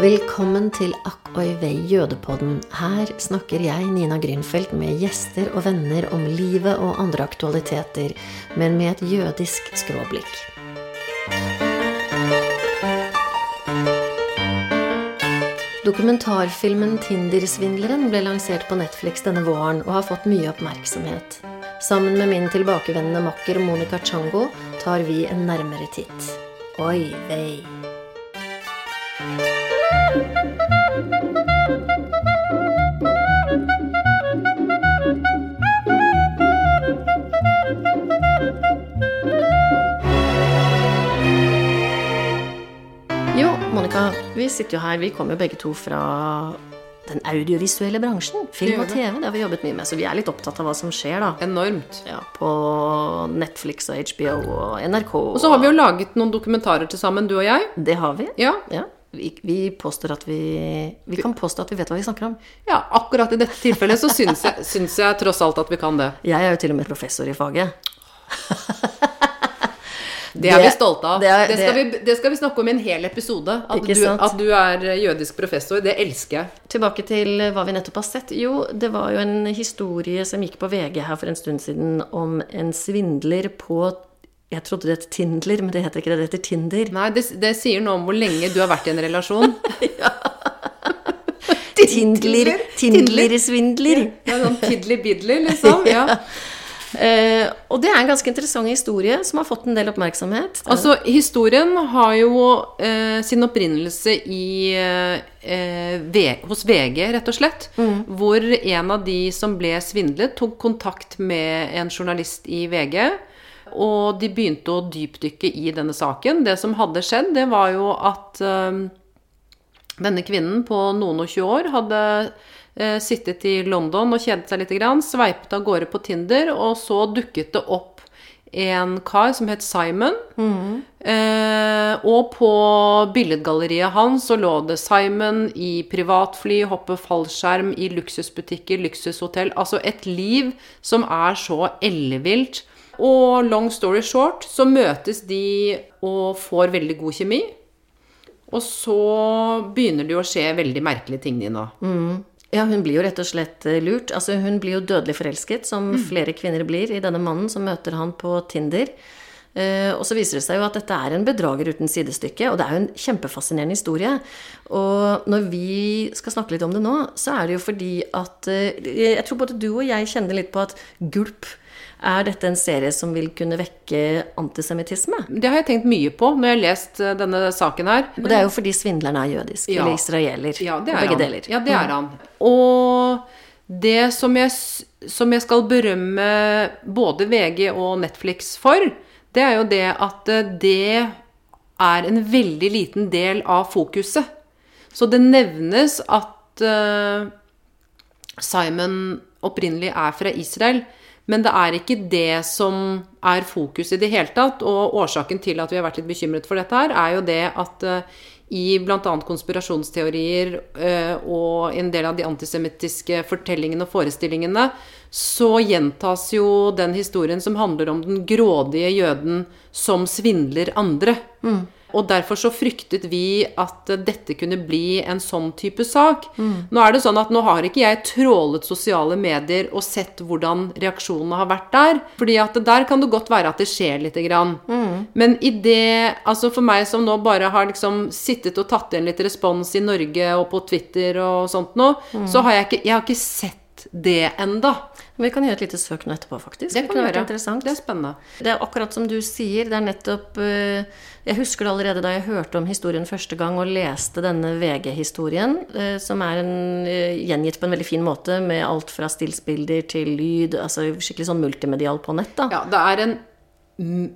Velkommen til Akk oi vei jødepodden. Her snakker jeg, Nina Grünfeldt, med gjester og venner om livet og andre aktualiteter, men med et jødisk skråblikk. Dokumentarfilmen 'Tinder-svindleren' ble lansert på Netflix denne våren og har fått mye oppmerksomhet. Sammen med min tilbakevendende makker Monica Chango tar vi en nærmere titt. Oi vei. Jo, Monica, vi sitter jo her. Vi kommer jo begge to fra den audiovisuelle bransjen. Film og TV. Det har vi jobbet mye med, så vi er litt opptatt av hva som skjer, da. Enormt. Ja, på Netflix og HBO og NRK. Og så har vi jo laget noen dokumentarer til sammen, du og jeg. Det har vi. Ja. Ja. Vi, vi påstår at vi Vi kan påstå at vi vet hva vi snakker om. ja, akkurat i dette tilfellet så syns jeg, syns jeg tross alt at vi kan det. Jeg er jo til og med professor i faget. Det er Det- vi stolte av. det Det, er- skal vi, det skal vi snakke om i en hel episode. At du, at du er jødisk professor. Det elsker jeg. Tilbake til hva vi nettopp har sett. Jo, det var jo en historie som gikk på VG her for en stund siden om en svindler på Jeg trodde det het Tindler, men det heter ikke det. Det heter Tinder. Nei, det, det sier noe om hvor lenge du har vært i en relasjon. Tindler, Tindler-svindler. Ja, sånn Tidler-bidler, liksom. Ja. Uh, og det er en ganske interessant historie som har fått en del oppmerksomhet. Altså, historien har jo uh, sin opprinnelse i uh, hos VG, rett og slett. Hvor en av de som ble svindlet, tok kontakt med en journalist i VG. Og de begynte å dypdykke i denne saken. Det som hadde skjedd, det var jo at eh, denne kvinnen på noen og 20 år hadde eh, sittet i London og kjedet seg litt, sveipet av gårde på Tinder, og så dukket det opp en kar som het Simon. Eh, og på billedgalleriet hans så lå det Simon i privatfly, hoppe fallskjerm, i luksusbutikker, luksushotell. Altså et liv som er så ellevilt. Og long story short, så møtes de og får veldig god kjemi. Og så begynner det jo å skje veldig merkelige ting, Nina. Ja, hun blir jo rett og slett eh, lurt. Altså, hun blir jo dødelig forelsket, som flere kvinner blir, i denne mannen som møter han på Tinder. Uh, og så viser det seg jo at dette er en bedrager uten sidestykke, og det er jo en kjempefascinerende historie. Og når vi skal snakke litt om det nå, så er det jo fordi at uh, Jeg tror både du og jeg kjenner litt på at gulp er dette en serie som vil kunne vekke antisemittisme? Det har jeg tenkt mye på når jeg har lest eh, denne saken her. Og det er jo fordi svindleren er jødisk, Ja. eller israeler. Ja, det er begge han. deler. Mm. Ja, det er han. Og det som jeg, som jeg skal berømme både VG og Netflix for, det er jo det at eh, det er en veldig liten del av fokuset. Så det nevnes at eh, Simon opprinnelig er fra Israel, men det er ikke det som er fokus i det hele tatt. Og årsaken til at vi har vært litt bekymret for dette her, er jo det at eh, i bl.a. konspirasjonsteorier eh, og en del av de antisemittiske fortellingene og forestillingene, så gjentas jo den historien som handler om den grådige jøden som svindler andre. Og derfor så fryktet vi at dette kunne bli en sånn type sak. Nå er det sånn at nå har ikke jeg trålet sosiale medier og sett hvordan reaksjonene har vært der. Fordi at der kan det godt være at det skjer lite grann. Men i det Altså for meg som nå bare har liksom sittet og tatt igjen litt respons i Norge og på Twitter og sånt nå, så har jeg ikke, jeg har ikke sett det enda. Vi kan gjøre et lite søk nå etterpå, faktisk. Det kan kunne vært interessant. Det er spennende. Det er akkurat som du sier, det er nettopp eh, Jeg husker det allerede da jeg hørte om historien første gang og leste denne VG-historien, eh, som er en, eh, gjengitt på en veldig fin måte med alt fra stillsbilder til lyd, altså skikkelig sånn multimedial på nett, da. Ja, det er en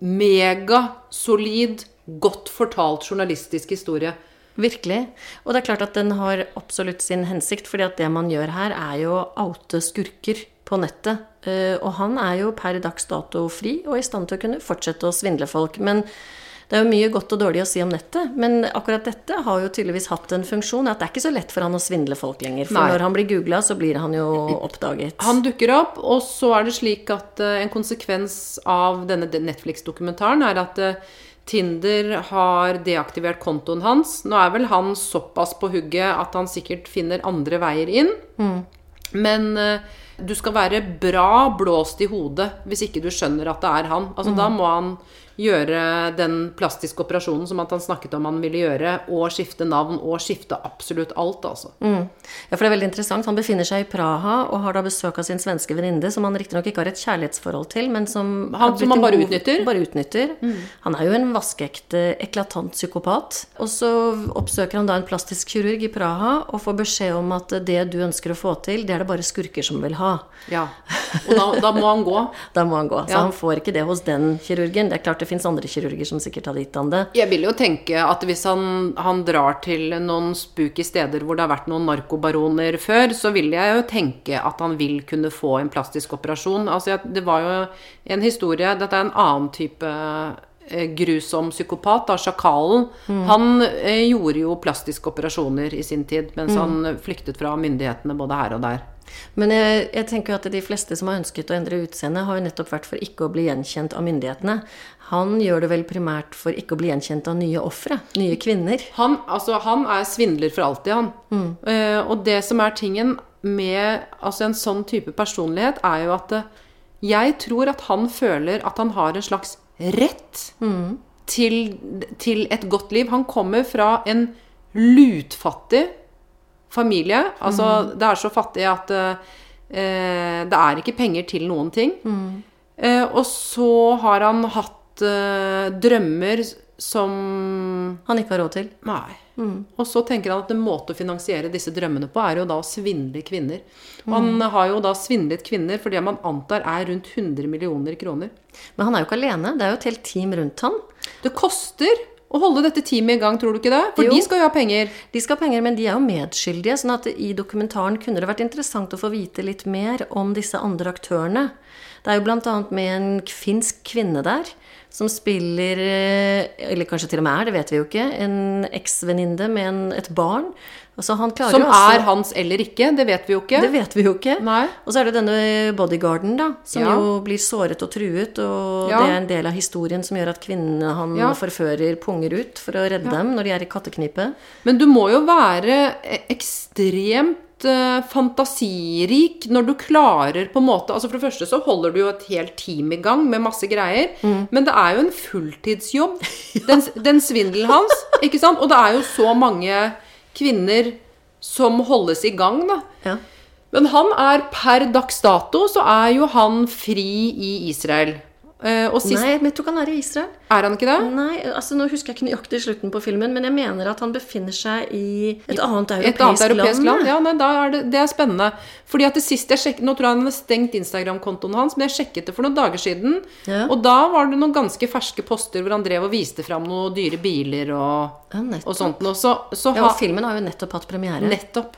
megasolid, godt fortalt journalistisk historie. Virkelig. Og det er klart at den har absolutt sin hensikt, fordi at det man gjør her, er jo å oute skurker på nettet. Eh, Og han er jo per dags dato fri og i stand til å kunne fortsette å svindle folk. Men det er jo mye godt og dårlig å si om nettet, men akkurat dette har jo tydeligvis hatt en funksjon. At det er ikke så lett for han å svindle folk lenger. For Nei. når han blir googla, så blir han jo oppdaget. Han dukker opp, og så er det slik at eh, en konsekvens av denne Netflix-dokumentaren er at eh, Tinder har deaktivert kontoen hans. Nå er vel han såpass på hugget at han sikkert finner andre veier inn. Men uh, du skal være bra blåst i hodet hvis ikke du skjønner at det er han. Altså Da må han gjøre den plastiske operasjonen som at han snakket om han ville gjøre, og skifte navn og skifte absolutt alt, altså. Ja, for det er veldig interessant. Han befinner seg i Praha og har da besøk av sin svenske venninne, som han riktignok ikke har et kjærlighetsforhold til, men som Han som han bare utnytter? Mm. Bare utnytter. Han er jo en vaskeekte, eklatant psykopat. Og så oppsøker han da en plastisk kirurg i Praha og får beskjed om at det du ønsker å få til, det er det bare skurker som vil ha. Ja. Og da, da må han gå. Da må han gå. Så Ja. han får ikke det hos den kirurgen. Det er klart det fins andre kirurger som sikkert hadde gitt han det. Jeg vil jo tenke at hvis han, han drar til noen spooky steder hvor det har vært noen narkobaroner før, så vil jeg jo tenke at han vil kunne få en plastisk operasjon. Altså, det var jo en historie Dette er en annen type eh, grusom psykopat, da, sjakalen. Han eh, gjorde jo plastiske operasjoner i sin tid, mens han flyktet fra myndighetene både her og der. Men jeg, jeg tenker at de fleste som har ønsket å endre utseende, har jo nettopp vært for ikke å bli gjenkjent av myndighetene. Han gjør det vel primært for ikke å bli gjenkjent av nye ofre, nye kvinner. Han, altså, han er svindler for alltid, han. Eh, og det som er tingen med altså, en sånn type personlighet, er jo at uh, jeg tror at han føler at han har en slags rett til, til et godt liv. Han kommer fra en lutfattig familie. Altså, det er så fattig at eh, det er ikke penger til noen ting. Eh, og så har han hatt eh, drømmer som Han ikke har råd til. Nei. Og så tenker han at en måte å finansiere disse drømmene på, er jo da å svindle kvinner. Og han har jo da svindlet kvinner for det man antar er rundt 100 millioner kroner. Men han er jo ikke alene. Det er jo et helt team rundt han. Det koster å holde dette teamet i gang, tror du ikke det? For Jo. de skal jo ha penger. De skal ha penger, men de er jo medskyldige. sånn at i dokumentaren kunne det vært interessant å få vite litt mer om disse andre aktørene. Det er jo bl.a. med en finsk kvinne der som spiller eh, Eller kanskje til og med er, det vet vi jo ikke. En eksvenninne med en, et barn. Altså han Som også, er hans eller ikke, det vet vi jo ikke. Det vet vi jo ikke. Nei. Og så er det denne bodyguarden, da, som Ja. jo blir såret og truet. Og Ja. det er en del av historien som gjør at kvinnene han Ja. forfører, punger ut for å redde dem når de er i katteknipe. Men du må jo være e- ekstremt eh, fantasirik når du klarer på en måte Altså For det første så holder du jo et helt team i gang med masse greier. Men det er jo en fulltidsjobb, den, den svindelen hans. Ikke sant? Og det er jo så mange kvinner som holdes i gang, da. Ja. Men han er per dags dato så er jo han fri i Israel. Eh, sist Nei, men jeg tror ikke han er i Israel. Er han ikke det? Nei, altså Nå husker jeg ikke nøyaktig slutten på filmen, men jeg mener at han befinner seg i et annet europeisk, Et annet europeisk land? land. Ja, nei, er det, det er spennende. Fordi at det siste jeg sjekket, Nå tror jeg han har stengt Instagram-kontoen hans, men jeg sjekket det for noen dager siden. Ja. Og da var det noen ganske ferske poster hvor han drev og viste fram noen dyre biler og, Ja, og sånt Og Så, så Ja, og filmen har jo nettopp hatt premiere. nettopp.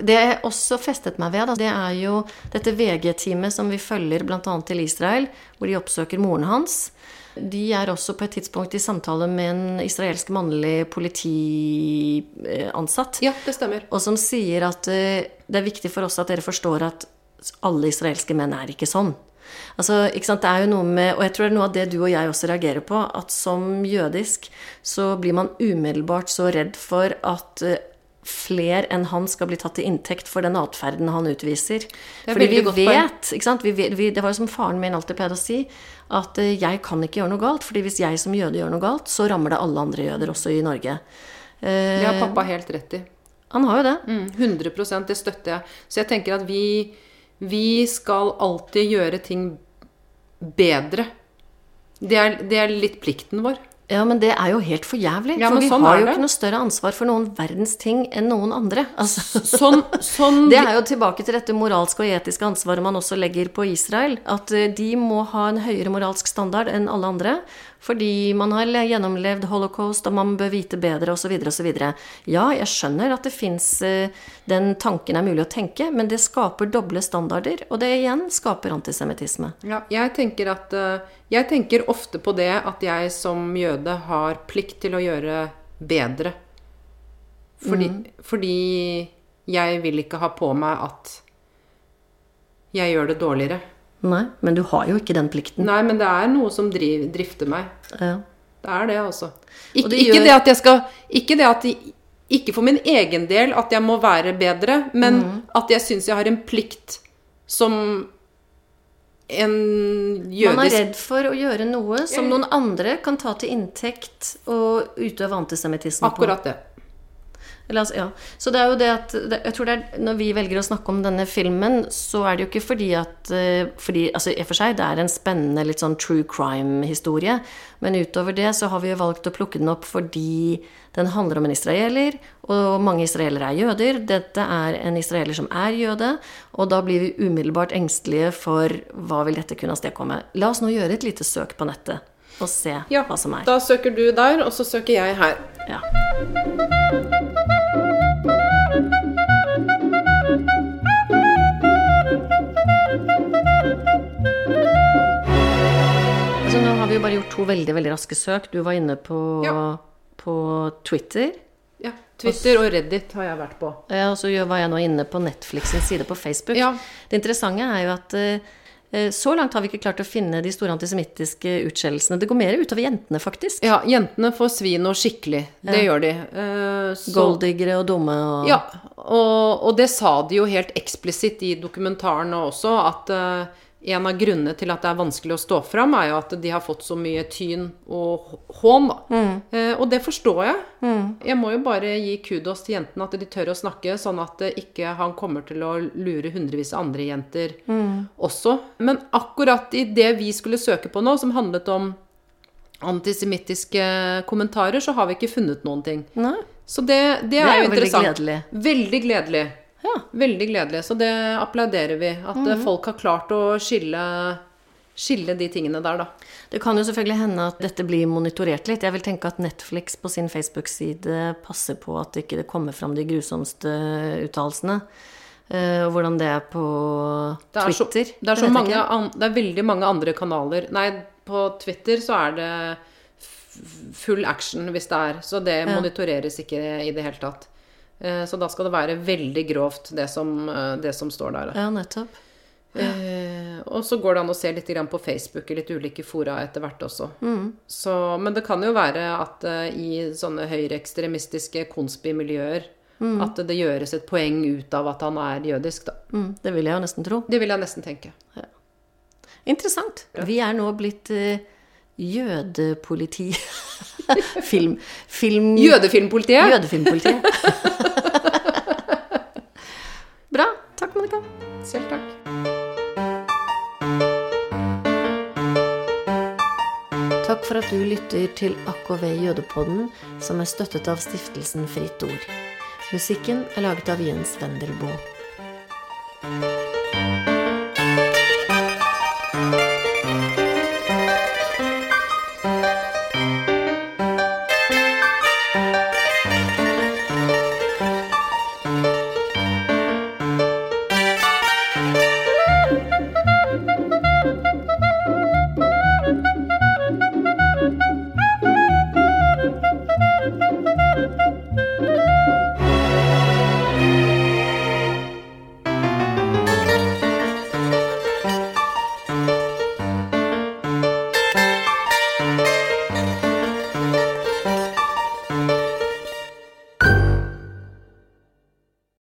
Det jeg også festet meg ved, det er jo dette VG-teamet som vi følger bl.a. til Israel, hvor de oppsøker moren hans. De er også på et tidspunkt i samtale med en israelsk mannlig politiansatt. Ja, det stemmer. Og som sier at eh, det er viktig for oss at dere forstår at alle israelske menn er ikke sånn. Altså, ikke sant? Det er jo noe med, og jeg tror det er noe av det du og jeg også reagerer på, at som jødisk så blir man umiddelbart så redd for at eh, fler enn han skal bli tatt til inntekt for den atferden han utviser. er Fordi vi vet? Vi vet vi, Det var jo som faren min alltid pleide å si, at eh, jeg kan ikke gjøre noe galt. fordi hvis jeg som jøde gjør noe galt, så rammer det alle andre jøder, også i Norge. Eh, Det har pappa helt rett i. han har jo det. Mm, 100% det støtter jeg. Så jeg tenker at vi, vi skal alltid gjøre ting bedre. Det er, det er litt plikten vår. Ja, men det er jo helt for jævlig. Ja, for vi sånn har jo det. ikke noe større ansvar for noen verdens ting enn noen andre. Altså, Sånn, sånn det er jo tilbake til dette moralske og etiske ansvaret man også legger på Israel. At eh, de må ha en høyere moralsk standard enn alle andre. Fordi man har gjennomlevd holocaust, og man bør vite bedre, osv. osv. Ja, jeg skjønner at det fins Den tanken er mulig å tenke, men det skaper doble standarder. Og det igjen skaper antisemittisme. Ja, jeg tenker at eh, Jeg tenker ofte på det at jeg som jøde har plikt til å gjøre bedre. Fordi, fordi jeg vil ikke ha på meg at jeg gjør det dårligere. Nei, men du har jo ikke den plikten. Nei, men det er noe som driv, drifter meg. Ja. Det er det, altså. Ikke, det ikke det at jeg skal Ikke det at Ikke for min egen del at jeg må være bedre, men Mm. at jeg syns jeg har en plikt som en jødisk Man er redd for å gjøre noe som noen andre kan ta til inntekt og utøve antisemittisme på. Akkurat det. Eller, altså, ja. Så det er jo det at Jeg tror det er Når vi velger å snakke om denne filmen, så er det jo ikke fordi at eh, fordi, altså I og for seg, det er en spennende, litt sånn true crime-historie. Men utover det så har vi jo valgt å plukke den opp fordi den handler om en israeler, og mange israelere er jøder. Dette er en israeler som er jøde, og da blir vi umiddelbart engstelige for hva vil dette kunne avstedkomme. La oss nå gjøre et lite søk på nettet og se Ja, hva som er. da søker du der, og så søker jeg her. Ja. To veldig veldig raske søk. Du var inne på, Ja. på Twitter. Ja, Twitter og Reddit har jeg vært på. Ja, og så var jeg nå inne på Netflix sin side på Facebook. Ja. Det interessante er jo at eh, eh, så langt har vi ikke klart å finne de store antisemittiske utskjellelsene. Det går mer utover jentene, faktisk. Ja, jentene får svi noe skikkelig. Det gjør de. Uh, Golddiggere og dumme og Ja, og, og det sa de jo helt eksplisitt i dokumentaren også, at eh, en av grunnene til at det er vanskelig å stå fram, er jo at de har fått så mye tyn og hån, da. Eh, og det forstår jeg. Jeg må jo bare gi kudos til jentene at de tør å snakke, sånn at eh, ikke han kommer til å lure hundrevis av andre jenter også. Men akkurat i det vi skulle søke på nå, som handlet om antisemittiske kommentarer, så har vi ikke funnet noen ting. Nei. Så det, det, er er, jo interessant. veldig gledelig. Veldig gledelig. Ja. Veldig gledelig. Så det applauderer vi. At mm. eh, folk har klart å skille, skille de tingene der, da. Det kan jo selvfølgelig hende at dette blir monitorert litt. Jeg vil tenke at Netflix på sin Facebook-side passer på at det ikke kommer fram de grusomste uttalelsene. Eh, og hvordan det er på Det er så, Twitter. det er, så mange, det er veldig mange andre kanaler. Nei, på Twitter så er det full action hvis det er. Så det monitoreres ikke i det hele tatt. Eh, Så da skal det være veldig grovt, det som, eh, det som står der. Ja, nettopp. Eh, og så går det an å se litt på Facebook i litt ulike fora etter hvert også. Mm. Så, men det kan jo være at eh, i sånne høyreekstremistiske konspimiljøer Mm. at det gjøres et poeng ut av at han er jødisk, da. Mm, det vil jeg jo nesten tro. Det vil jeg nesten tenke. Interessant. Vi er nå blitt eh, jødepoliti. film... film Jødefilmpolitiet! Jødefilmpolitiet. Bra. Takk, Monica. Selv takk. Takk for at du lytter til AKV Jødepodden, som er støttet av stiftelsen Fritt Ord. Musikken er laget av Jens Wendelboe.